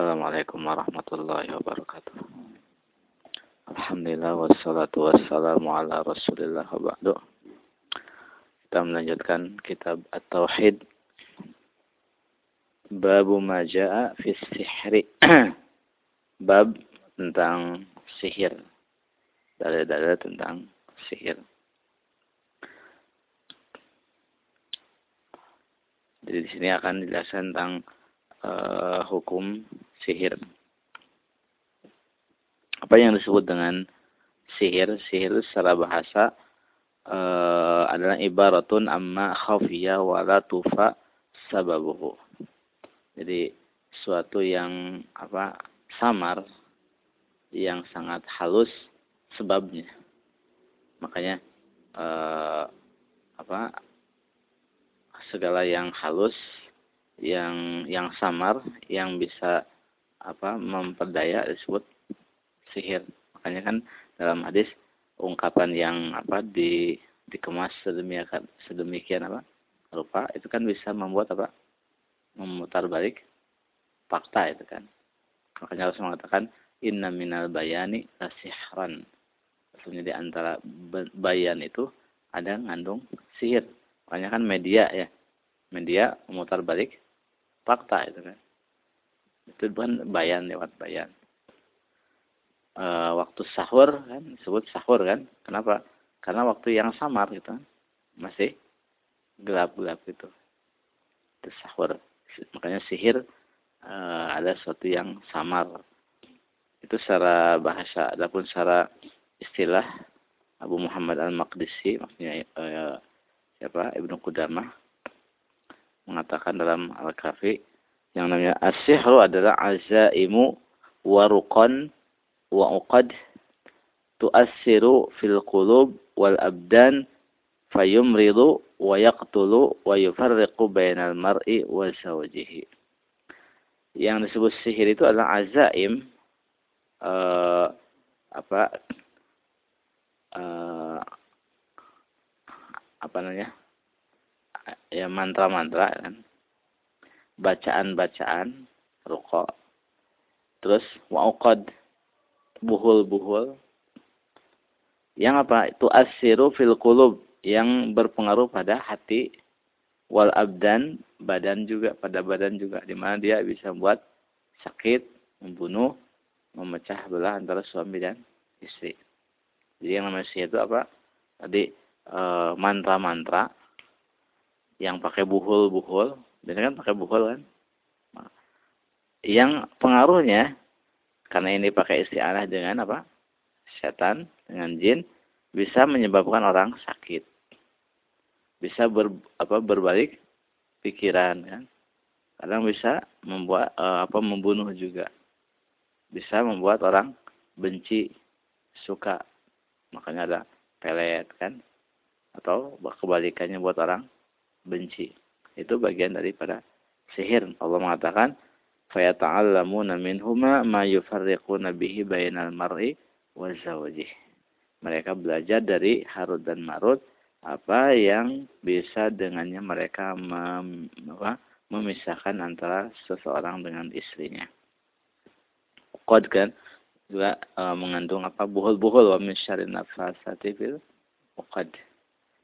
Assalamualaikum warahmatullahi wabarakatuh. Alhamdulillah wassalatu wassalamu ala rasulillah wa. Kita melanjutkan kitab At-Tauhid. Babu maja'a fi sihri. Bab tentang sihir. Dalil-dalil tentang sihir. Jadi di sini akan dijelaskan tentang uh, hukum sihir. Apa yang disebut dengan sihir? Sihir secara bahasa uh, adalah ibaratun amma khafiyah wala tufa sababuhu. Jadi suatu yang apa samar yang sangat halus sebabnya. Makanya uh, apa segala yang halus yang yang samar yang bisa apa memperdaya disebut sihir. Makanya kan dalam hadis ungkapan yang apa di dikemas sedemikian sedemikian apa rupa itu kan bisa membuat apa memutar balik fakta itu kan. Makanya harus mengatakan inna minal bayani lasihran maksudnya di antara bayan itu ada ngandung sihir. Makanya kan media ya media memutar balik fakta itu kan. Itu bukan bayan lewat bayan. E, waktu sahur kan disebut sahur kan. Kenapa? Karena waktu yang samar gitu kan. Masih gelap-gelap gitu. Itu sahur. Makanya sihir e, ada sesuatu yang samar. Itu secara bahasa adapun secara istilah Abu Muhammad Al-Maqdisi maksudnya e, siapa? Ibnu Qudamah mengatakan dalam Al-Kafi yang namanya as-sihru adalah azaimu waruqan wa uqad tu'assiru fil qulub wal abdan fayumridu wa yaqtulu wa yufarriqu bainal mar'i wa zawjihi. Yang disebut sihir itu adalah azaim uh, apa uh, apa namanya? Ya mantra-mantra kan. Bacaan-bacaan rukuk. Terus wa'uqad buhul-buhul. Yang apa? Itu asiru fil qulub yang berpengaruh pada hati wal abdan badan juga pada badan juga. Di mana dia bisa membuat sakit membunuh memecah belah antara suami dan istri. Jadi yang namanya sihir itu apa? Tadi e, mantra-mantra yang pakai buhul-buhul, biasanya kan pakai buhul kan. Yang pengaruhnya karena ini pakai isti'anah dengan apa? Setan, dengan jin bisa menyebabkan orang sakit. Bisa ber, apa berbalik pikiran kan. Kadang bisa membuat e, apa membunuh juga. Bisa membuat orang benci, suka. Makanya ada pelet kan. Atau kebalikannya buat orang benci. Itu bagian daripada sihir. Allah mengatakan, فَيَتَعَلَّمُونَ مِنْهُمَا مَا يُفَرِّقُونَ بِهِ بَيْنَ الْمَرْءِ وَزَوْجِهِ Mereka belajar dari Harut dan Marut apa yang bisa dengannya mereka mem, apa, memisahkan antara seseorang dengan istrinya. Qad kan juga e, mengandung apa buhul-buhul wa min syarri nafasati fil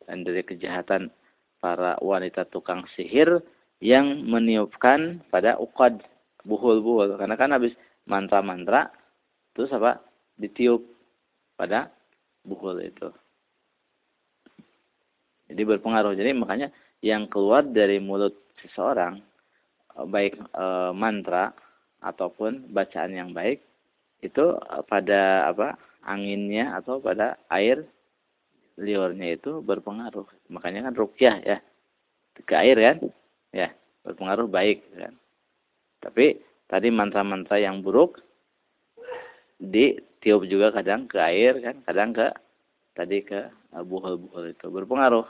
dan dari kejahatan para wanita tukang sihir yang meniupkan pada ukad buhul-buhul. Karena kan habis mantra-mantra terus apa? Ditiup pada buhul itu. Jadi berpengaruh. Jadi makanya yang keluar dari mulut seseorang baik e, mantra ataupun bacaan yang baik itu pada apa? Anginnya atau pada air liurnya itu berpengaruh. Makanya kan rukyah ya. Ke air kan? Ya, berpengaruh baik kan. Tapi tadi mantra-mantra yang buruk ditiup juga kadang ke air kan, kadang ke tadi ke buhul-buhul itu berpengaruh.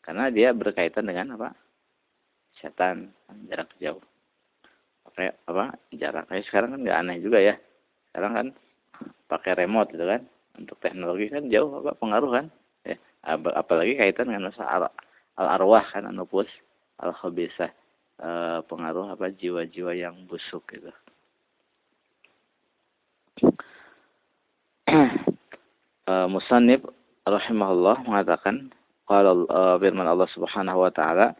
Karena dia berkaitan dengan apa? Setan, jarak jauh. Pakai apa? Jarak kayak sekarang kan nggak aneh juga ya. Sekarang kan pakai remote gitu kan. Untuk teknologi kan jauh apa pengaruh kan? apalagi kaitan dengan al arwah kan anupus al khabisa eh, pengaruh apa jiwa-jiwa yang busuk gitu eh, Musannib rahimahullah mengatakan qala eh, firman Allah Subhanahu wa taala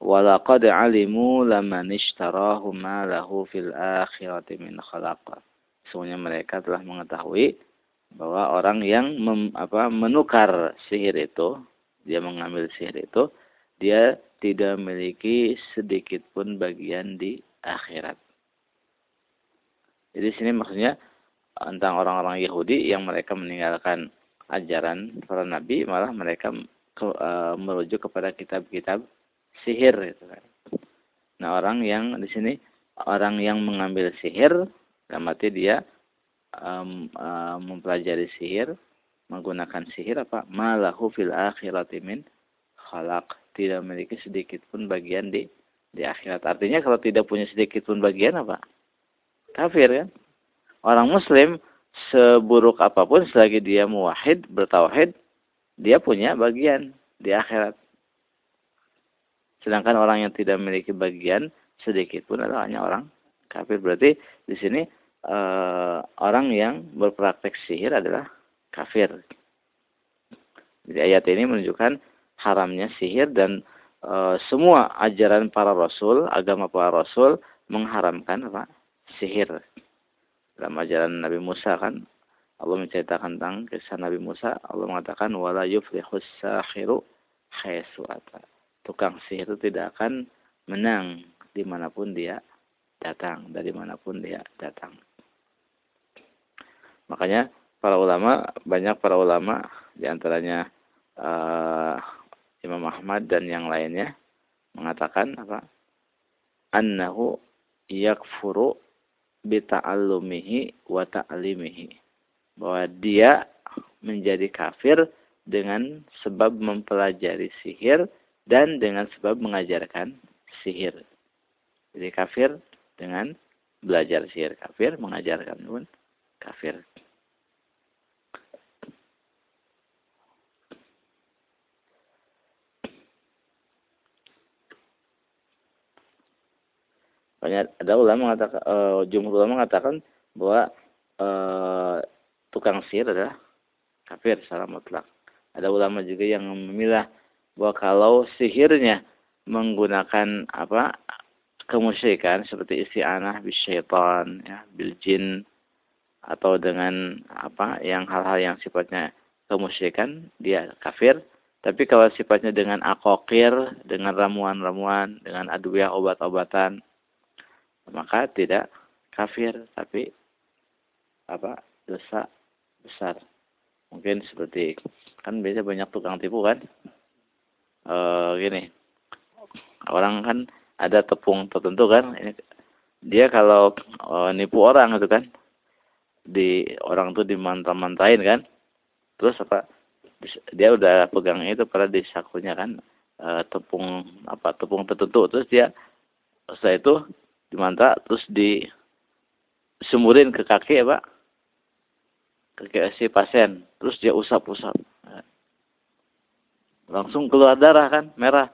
walaqad alimu laman ishtarahu ma lahu fil akhirati min khalaqa. Semuanya mereka telah mengetahui bahwa orang yang mem, apa, menukar sihir itu, dia mengambil sihir itu, dia tidak memiliki sedikit pun bagian di akhirat. Jadi sini maksudnya tentang orang-orang Yahudi yang mereka meninggalkan ajaran para nabi, malah mereka ke, uh, merujuk kepada kitab-kitab sihir gitu kan. Nah, orang yang di sini orang yang mengambil sihir, dalam arti dia um, um, mempelajari sihir, menggunakan sihir apa? Malahu fil akhirati min khalaq. Tidak memiliki sedikit pun bagian di di akhirat. Artinya kalau tidak punya sedikit pun bagian apa? Kafir kan? Orang muslim seburuk apa pun selagi dia muwahid, bertauhid, dia punya bagian di akhirat. Sedangkan orang yang tidak memiliki bagian sedikit pun adalah hanya orang kafir. Berarti di sini uh, orang yang berpraktek sihir adalah kafir. Jadi ayat ini menunjukkan haramnya sihir dan uh, semua ajaran para rasul, agama para rasul mengharamkan apa? sihir. Dalam ajaran Nabi Musa kan Allah menceritakan tentang kisah Nabi Musa, Allah mengatakan wala yuflihus sahiru haitsu Tukang sihir itu tidak akan menang di mana pun dia datang, dari mana pun dia datang. Makanya para ulama banyak para ulama di antaranya uh, Imam Ahmad dan yang lainnya mengatakan apa? Annahu yakfuru bita'allumihi wa ta'limihi. Bahwa dia menjadi kafir dengan sebab mempelajari sihir dan dengan sebab mengajarkan sihir. Jadi kafir dengan belajar sihir kafir, mengajarkan pun kafir. Banyak ada ulama mengatakan, uh, jumhur ulama mengatakan bahwa uh, tukang sihir adalah kafir secara mutlak. Ada ulama juga yang memilah bahwa kalau sihirnya menggunakan apa kemusyrikan seperti isti'anah bisyaitan ya bil jin atau dengan apa yang hal-hal yang sifatnya kemusyrikan dia kafir tapi kalau sifatnya dengan akokir dengan ramuan-ramuan dengan adwiyah obat-obatan maka tidak kafir tapi apa dosa besar. Mungkin seperti kan biasa banyak tukang tipu kan? E, gini. Orang kan ada tepung tertentu kan? Ini dia kalau e, nipu orang itu kan? Di orang tuh dimantah-mantain kan? Terus apa dia udah pegang itu pada di sakunya kan? E, tepung apa tepung tertentu. Terus dia setelah itu dimantah terus di semurin ke kaki ya pak ke si pasien terus dia usap-usap. Langsung keluar darah kan merah.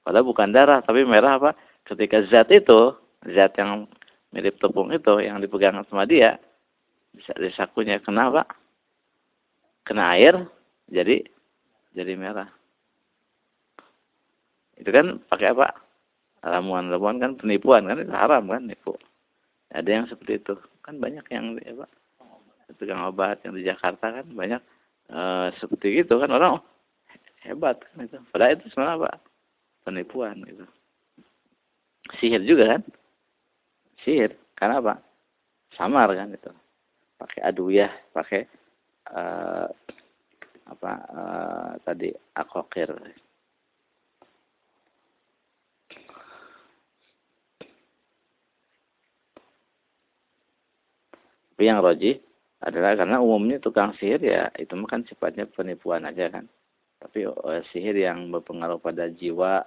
Padahal bukan darah tapi merah apa? Ketika zat itu zat yang mirip tepung itu yang dipegang sama dia bisa di sakunya kenapa kena air jadi jadi merah. Itu kan pakai apa ramuan-ramuan kan penipuan kan itu haram kan nipu. Ada yang seperti itu. Kan banyak yang apa tukang obat yang di Jakarta kan banyak e, seperti itu kan orang oh, hebat kan itu. Padahal itu sebenarnya apa penipuan gitu. Sihir juga kan? Sihir. Karena apa? Samar kan itu. Pakai aduyah, pakai uh, apa uh, tadi akokir. Tapi yang roji adalah karena umumnya tukang sihir ya itu kan sifatnya penipuan aja kan. Tapi uh, sihir yang berpengaruh pada jiwa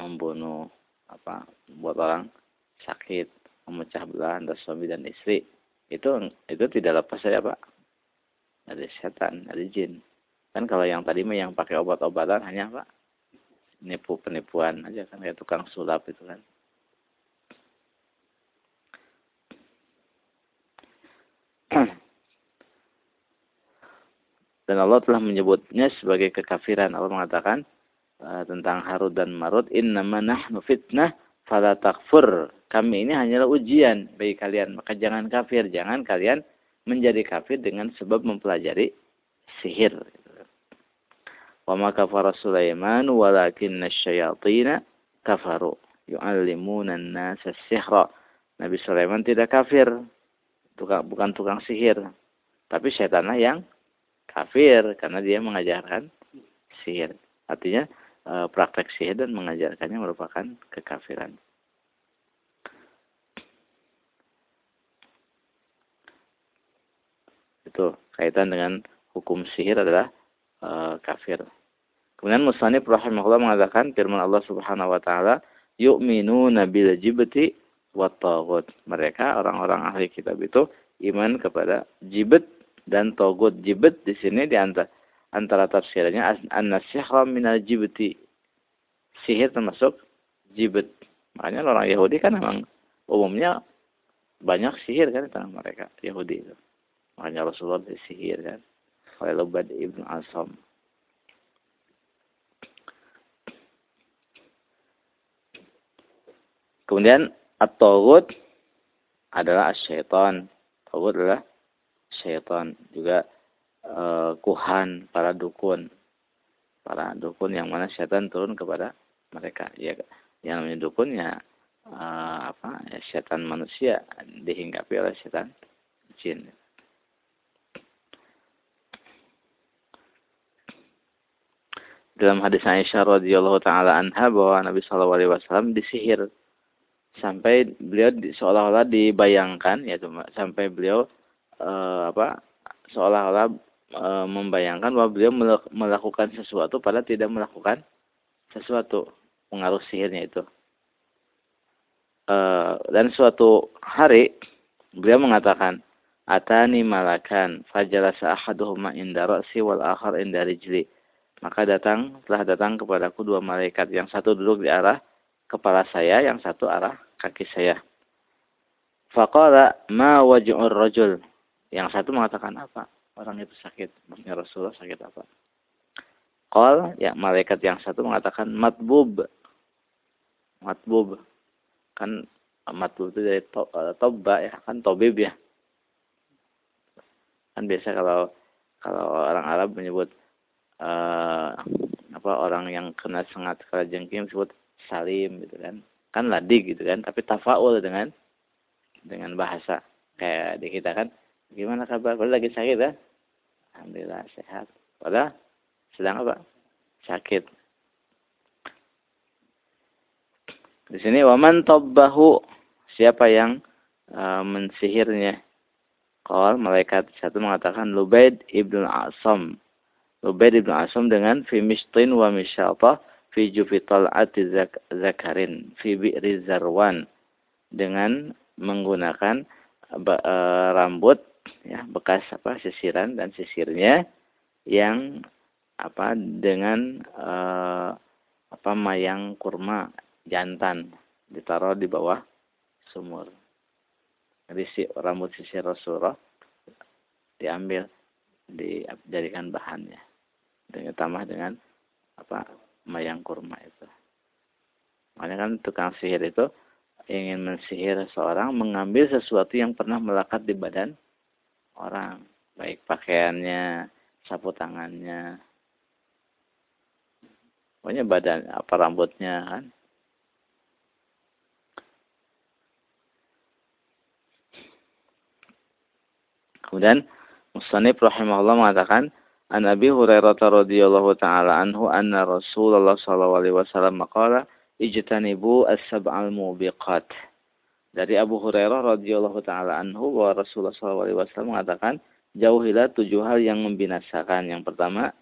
membunuh apa buat orang sakit memecah belah antara suami dan istri itu itu tidak lepas saya pak dari setan dari jin. Kan kalau yang tadi mah yang pakai obat-obatan hanya pak nipu penipuan aja kan kayak tukang sulap itu kan dan Allah telah menyebutnya sebagai kekafiran. Allah mengatakan uh, tentang Harut dan Marut, "Innama nahnu fitnah fala takfur." Kami ini hanyalah ujian bagi kalian, maka jangan kafir, jangan kalian menjadi kafir dengan sebab mempelajari sihir. Wa ma kafara Sulaiman walakinna syayatina kafaru yu'allimuna an-nasa sihra. Nabi Sulaiman tidak kafir, tukang, bukan tukang sihir, tapi setanlah yang kafir karena dia mengajarkan sihir. Artinya e, praktek sihir dan mengajarkannya merupakan kekafiran. Itu kaitan dengan hukum sihir adalah e, kafir. Kemudian Musanif rahimahullah mengatakan firman Allah Subhanahu wa taala, "Yu'minuna bil jibti wa taghut." Mereka orang-orang ahli kitab itu iman kepada jibet dan togut jibet di sini di antara antara tafsirnya an-nasihra minal jibti. Sihir termasuk jibet. Makanya orang Yahudi kan memang umumnya banyak sihir kan di tanah mereka Yahudi itu. Makanya Rasulullah disihir kan oleh Lubad ibn Asam. Kemudian at-taghut adalah asyaitan. Taghut adalah syaitan juga uh, kuhan para dukun. Para dukun yang mana syaitan turun kepada mereka. Ya yang namanya dukun ya uh, apa ya syaitan manusia dihinggapi oleh syaitan jin. Dalam hadis Aisyah radhiyallahu taala anha bahwa Nabi Shallallahu alaihi wasallam disihir. Sampai beliau seolah-olah dibayangkan ya sampai beliau uh, apa seolah-olah uh, membayangkan bahwa beliau melakukan sesuatu pada tidak melakukan sesuatu pengaruh sihirnya itu. Uh, dan suatu hari beliau mengatakan atani malakan fajalasa ahaduhuma inda ra'si wal akhar inda rijli. Maka datang telah datang kepadaku dua malaikat yang satu duduk di arah kepala saya yang satu arah kaki saya. Faqala ma waj'ur rajul yang satu mengatakan apa? Orang itu sakit. Maksudnya Rasulullah sakit apa? Qal, ya malaikat yang satu mengatakan matbub. Matbub. Kan matbub itu dari to, uh, toba ya, kan tobib ya. Kan biasa kalau kalau orang Arab menyebut uh, apa orang yang kena sengat kala jengking disebut salim gitu kan. Kan ladik gitu kan, tapi tafaul dengan dengan bahasa kayak di kita kan Gimana kabar? Padahal lagi sakit ya? Alhamdulillah sehat. Padahal sedang apa? Sakit. Di sini waman tabbahu siapa yang uh, mensihirnya? Kal malaikat satu mengatakan Lubaid ibnu Asam. Lubaid ibnu Asam dengan fi mishtin wa misyata fi jufital ati zak zakarin fi bi'ri zarwan dengan menggunakan uh, rambut ya bekas apa sisiran dan sisirnya yang apa dengan uh, apa mayang kurma jantan ditaruh di bawah sumur. Jadi rambut sisir Rasulullah diambil dijadikan bahannya dengan tambah dengan apa mayang kurma itu. Makanya kan tukang sihir itu ingin mensihir seorang mengambil sesuatu yang pernah melekat di badan orang, baik pakaiannya, sapu tangannya, pokoknya badan apa rambutnya kan. Kemudian Musanib rahimahullah mengatakan An Abi Hurairah radhiyallahu taala anhu anna Rasulullah sallallahu alaihi wasallam qala ijtanibu as-sab'al mubiqat dari Abu Hurairah radhiyallahu taala anhu bahwa Rasulullah SAW mengatakan jauhilah tujuh hal yang membinasakan. Yang pertama,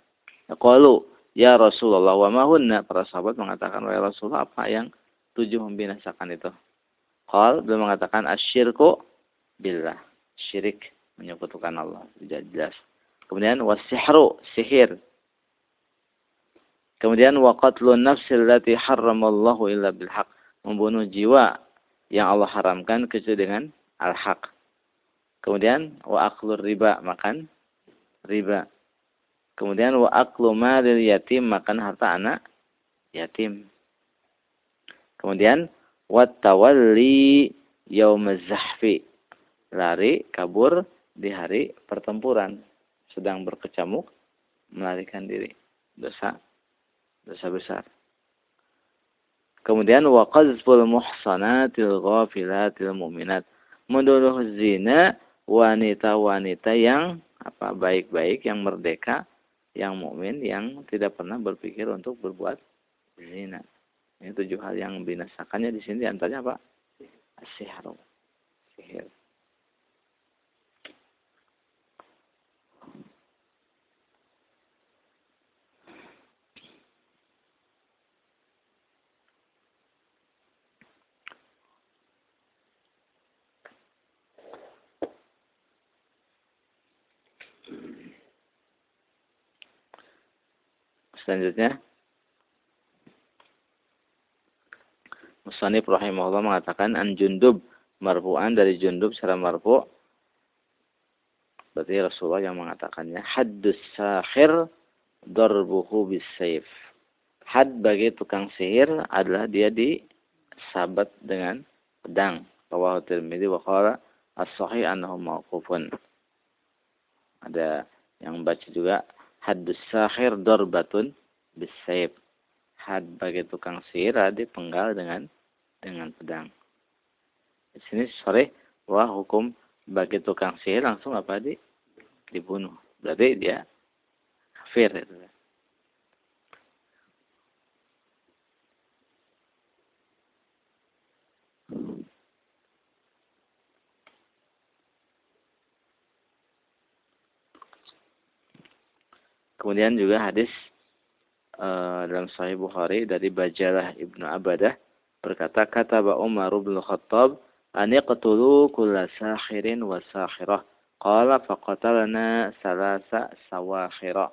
qalu ya Rasulullah wa mahunna para sahabat mengatakan wahai Rasulullah apa yang tujuh membinasakan itu? Qal beliau mengatakan asyirku billah, syirik menyekutukan Allah. Jelas. Kemudian wasihru, sihir. Kemudian waqatlun nafsil lati harramallahu illa bilhaq, membunuh jiwa yang Allah haramkan kecuali dengan al-haq. Kemudian wa aklur riba, makan riba. Kemudian wa aklu malil yatim makan harta anak yatim. Kemudian wa tawalli yaum zahfi lari kabur di hari pertempuran sedang berkecamuk melarikan diri dosa dosa besar kemudian wa qazful muhsanatil ghafilatil mu'minat menuduh zina wanita-wanita yang apa baik-baik yang merdeka yang mukmin yang tidak pernah berpikir untuk berbuat zina. Ini tujuh hal yang binasakannya di sini antaranya apa? Sihir. Sihir. Selanjutnya. Musanif rahimahullah mengatakan an Jundub marfu'an dari Jundub secara marfu' berarti Rasulullah yang mengatakannya haddus sahir darbuhu bisayf had bagi tukang sihir adalah dia disabat dengan pedang. Rawahu Tirmidzi wa qala as-sahih annahu mauqufun. Ada yang baca juga haddus sahir darbatun bisayf had bagi tukang sihir dipenggal dengan dengan pedang. Di sini sore wah hukum bagi tukang sihir langsung apa di dibunuh. Berarti dia kafir itu. Kemudian juga hadis uh, dalam Sahih Bukhari dari Bajalah ibnu Abadah berkata kata Umar bin Khattab an yaqtulu kulla sakhirin wa sakhirah. Qala faqatalna salasa sawakhira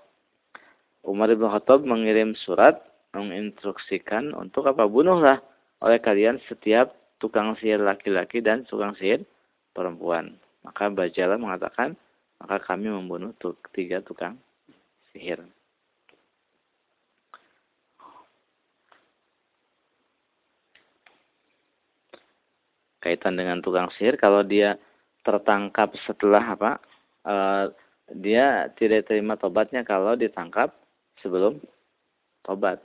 Umar bin Khattab mengirim surat menginstruksikan untuk apa? Bunuhlah oleh kalian setiap tukang sihir laki-laki dan tukang sihir perempuan. Maka Bajala mengatakan, maka kami membunuh tiga tukang sihir. kaitan dengan tukang sihir kalau dia tertangkap setelah apa uh, dia tidak terima tobatnya kalau ditangkap sebelum tobat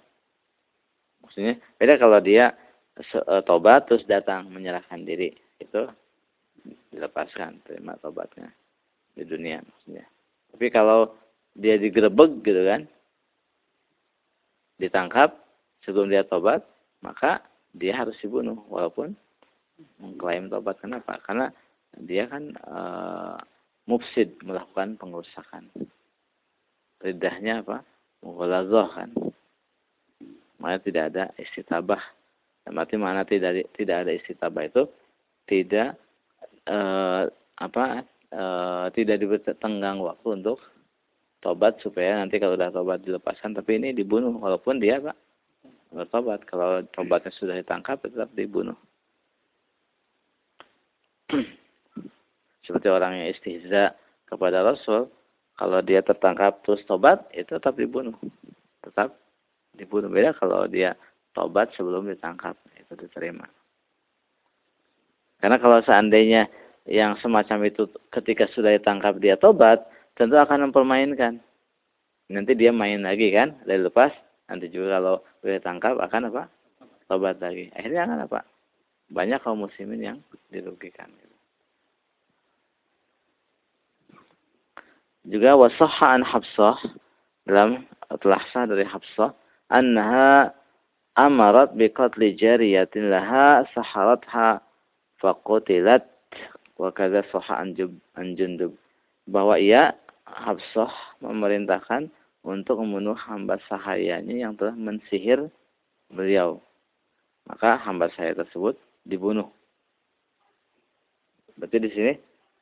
maksudnya beda kalau dia uh, tobat terus datang menyerahkan diri itu dilepaskan terima tobatnya di dunia maksudnya tapi kalau dia digerebek gitu kan. Ditangkap sebelum dia tobat maka dia harus dibunuh. Walaupun mengklaim tobat kenapa? Karena dia kan e, mufsid melakukan pengerusakan. Ridahnya apa? Mughaladzah kan. Makanya tidak ada istitabah. Berarti mana tidak tidak ada istitabah itu tidak e, apa e, tidak diberi tenggang waktu untuk tobat supaya nanti kalau sudah tobat dilepaskan tapi ini dibunuh walaupun dia pak bertobat kalau tobatnya sudah ditangkap tetap dibunuh seperti orang yang istihza kepada Rasul, kalau dia tertangkap terus tobat, itu tetap dibunuh. Tetap dibunuh. Beda kalau dia tobat sebelum ditangkap, itu diterima. Karena kalau seandainya yang semacam itu ketika sudah ditangkap dia tobat, tentu akan mempermainkan. Nanti dia main lagi kan, dari lepas. Nanti juga kalau sudah ditangkap akan apa? Tobat lagi. Akhirnya akan apa? banyak kaum muslimin yang dirugikan. Juga wasahha an Hafsah dalam telah sah dari Hafsah annaha amarat biqatli jariyatin laha saharatha faqutilat wa kadza sahha an Jundub bahwa ia Hafsah memerintahkan untuk membunuh hamba sahayanya yang telah mensihir beliau. Maka hamba saya tersebut dibunuh. Berarti di sini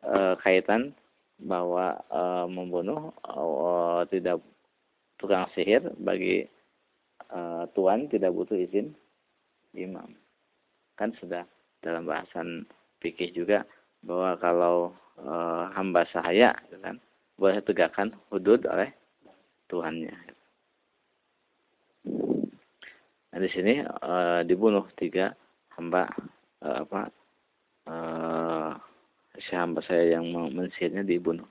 e, kaitan bahwa e, membunuh e, tidak tukang sihir bagi e, tuan tidak butuh izin imam. Kan sudah dalam bahasan fikih juga bahwa kalau e, hamba sahaya gitu kan boleh tegakkan hudud oleh Tuhannya. Nah, di sini e, dibunuh tiga hamba e, apa e, si hamba saya yang mensihirnya dibunuh.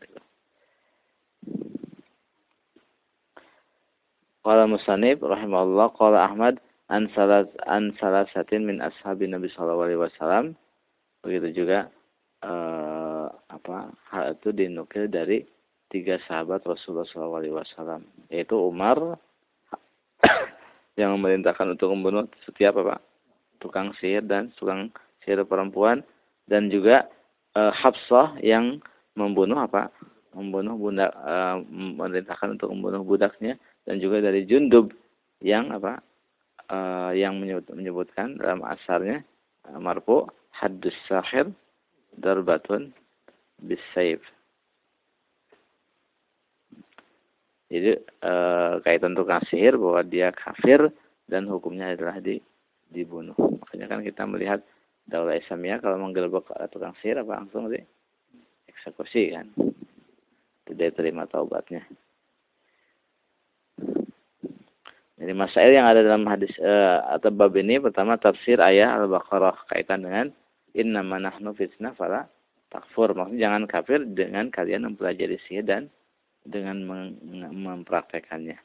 Qala Musanib rahimahullah qala Ahmad an salat an salasatin min ashabi Nabi sallallahu alaihi wasallam. Begitu juga uh, apa hal itu dinukil dari tiga sahabat Rasulullah wasallam, yaitu Umar yang memerintahkan untuk membunuh setiap apa? Tukang sihir dan tukang sihir perempuan dan juga uh, Hafsah yang membunuh apa? Membunuh bunda uh, memerintahkan untuk membunuh budaknya dan juga dari Jundub yang apa? Uh, yang menyebut, menyebutkan dalam asarnya uh, marfu haddus sahir darbatun bisayf jadi uh, kaitan tukang sihir bahwa dia kafir dan hukumnya adalah di dibunuh. Makanya kan kita melihat daulah Islamiyah kalau menggelbek tukang sihir apa langsung di eksekusi kan? Tidak terima taubatnya. Jadi masail yang ada dalam hadis uh, atau bab ini pertama tafsir ayat Al-Baqarah kaitan dengan inna manahnu fitnah fala takfur. Maksudnya jangan kafir dengan kalian mempelajari sihir dan dengan mempraktekannya.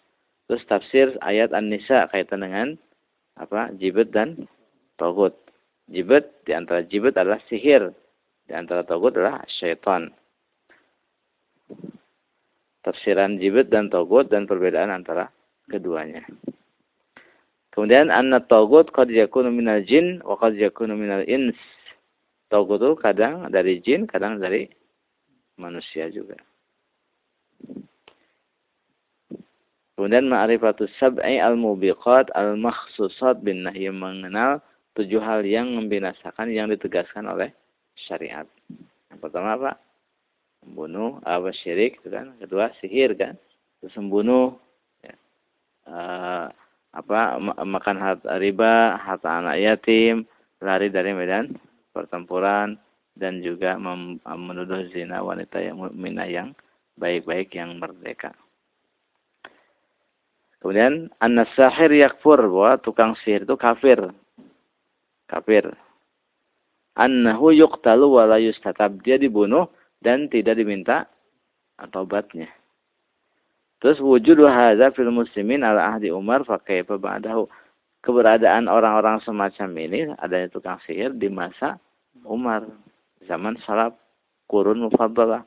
Terus tafsir ayat An-Nisa kaitan dengan apa? Jibet dan togut. Jibet di antara jibet adalah sihir. Di antara togut adalah syaitan. Tafsiran jibet dan togut dan perbedaan antara keduanya. Kemudian anna tagut qad yakunu minal jin wa qad yakunu minal ins. Tagut itu kadang dari jin, kadang dari manusia juga. Kemudian ma'rifatus sab'i al-mubiqat al-makhsusat bin nahi mengenal tujuh hal yang membinasakan yang ditegaskan oleh syariat. Yang pertama apa? Membunuh, apa syirik, itu kan. Kedua sihir kan. Terus membunuh, uh, apa makan harta riba, harta anak yatim, lari dari medan pertempuran dan juga menuduh zina wanita yang mukminah yang baik-baik yang merdeka. Kemudian an-sahir yakfur bahwa tukang sihir itu kafir. Kafir. Annahu yuqtalu wa la yustatab. Dia dibunuh dan tidak diminta taubatnya. Terus wujud hadza fil muslimin ala ahdi Umar fa kaifa ba'dahu. Keberadaan orang-orang semacam ini adanya tukang sihir di masa Umar zaman salaf kurun mufaddalah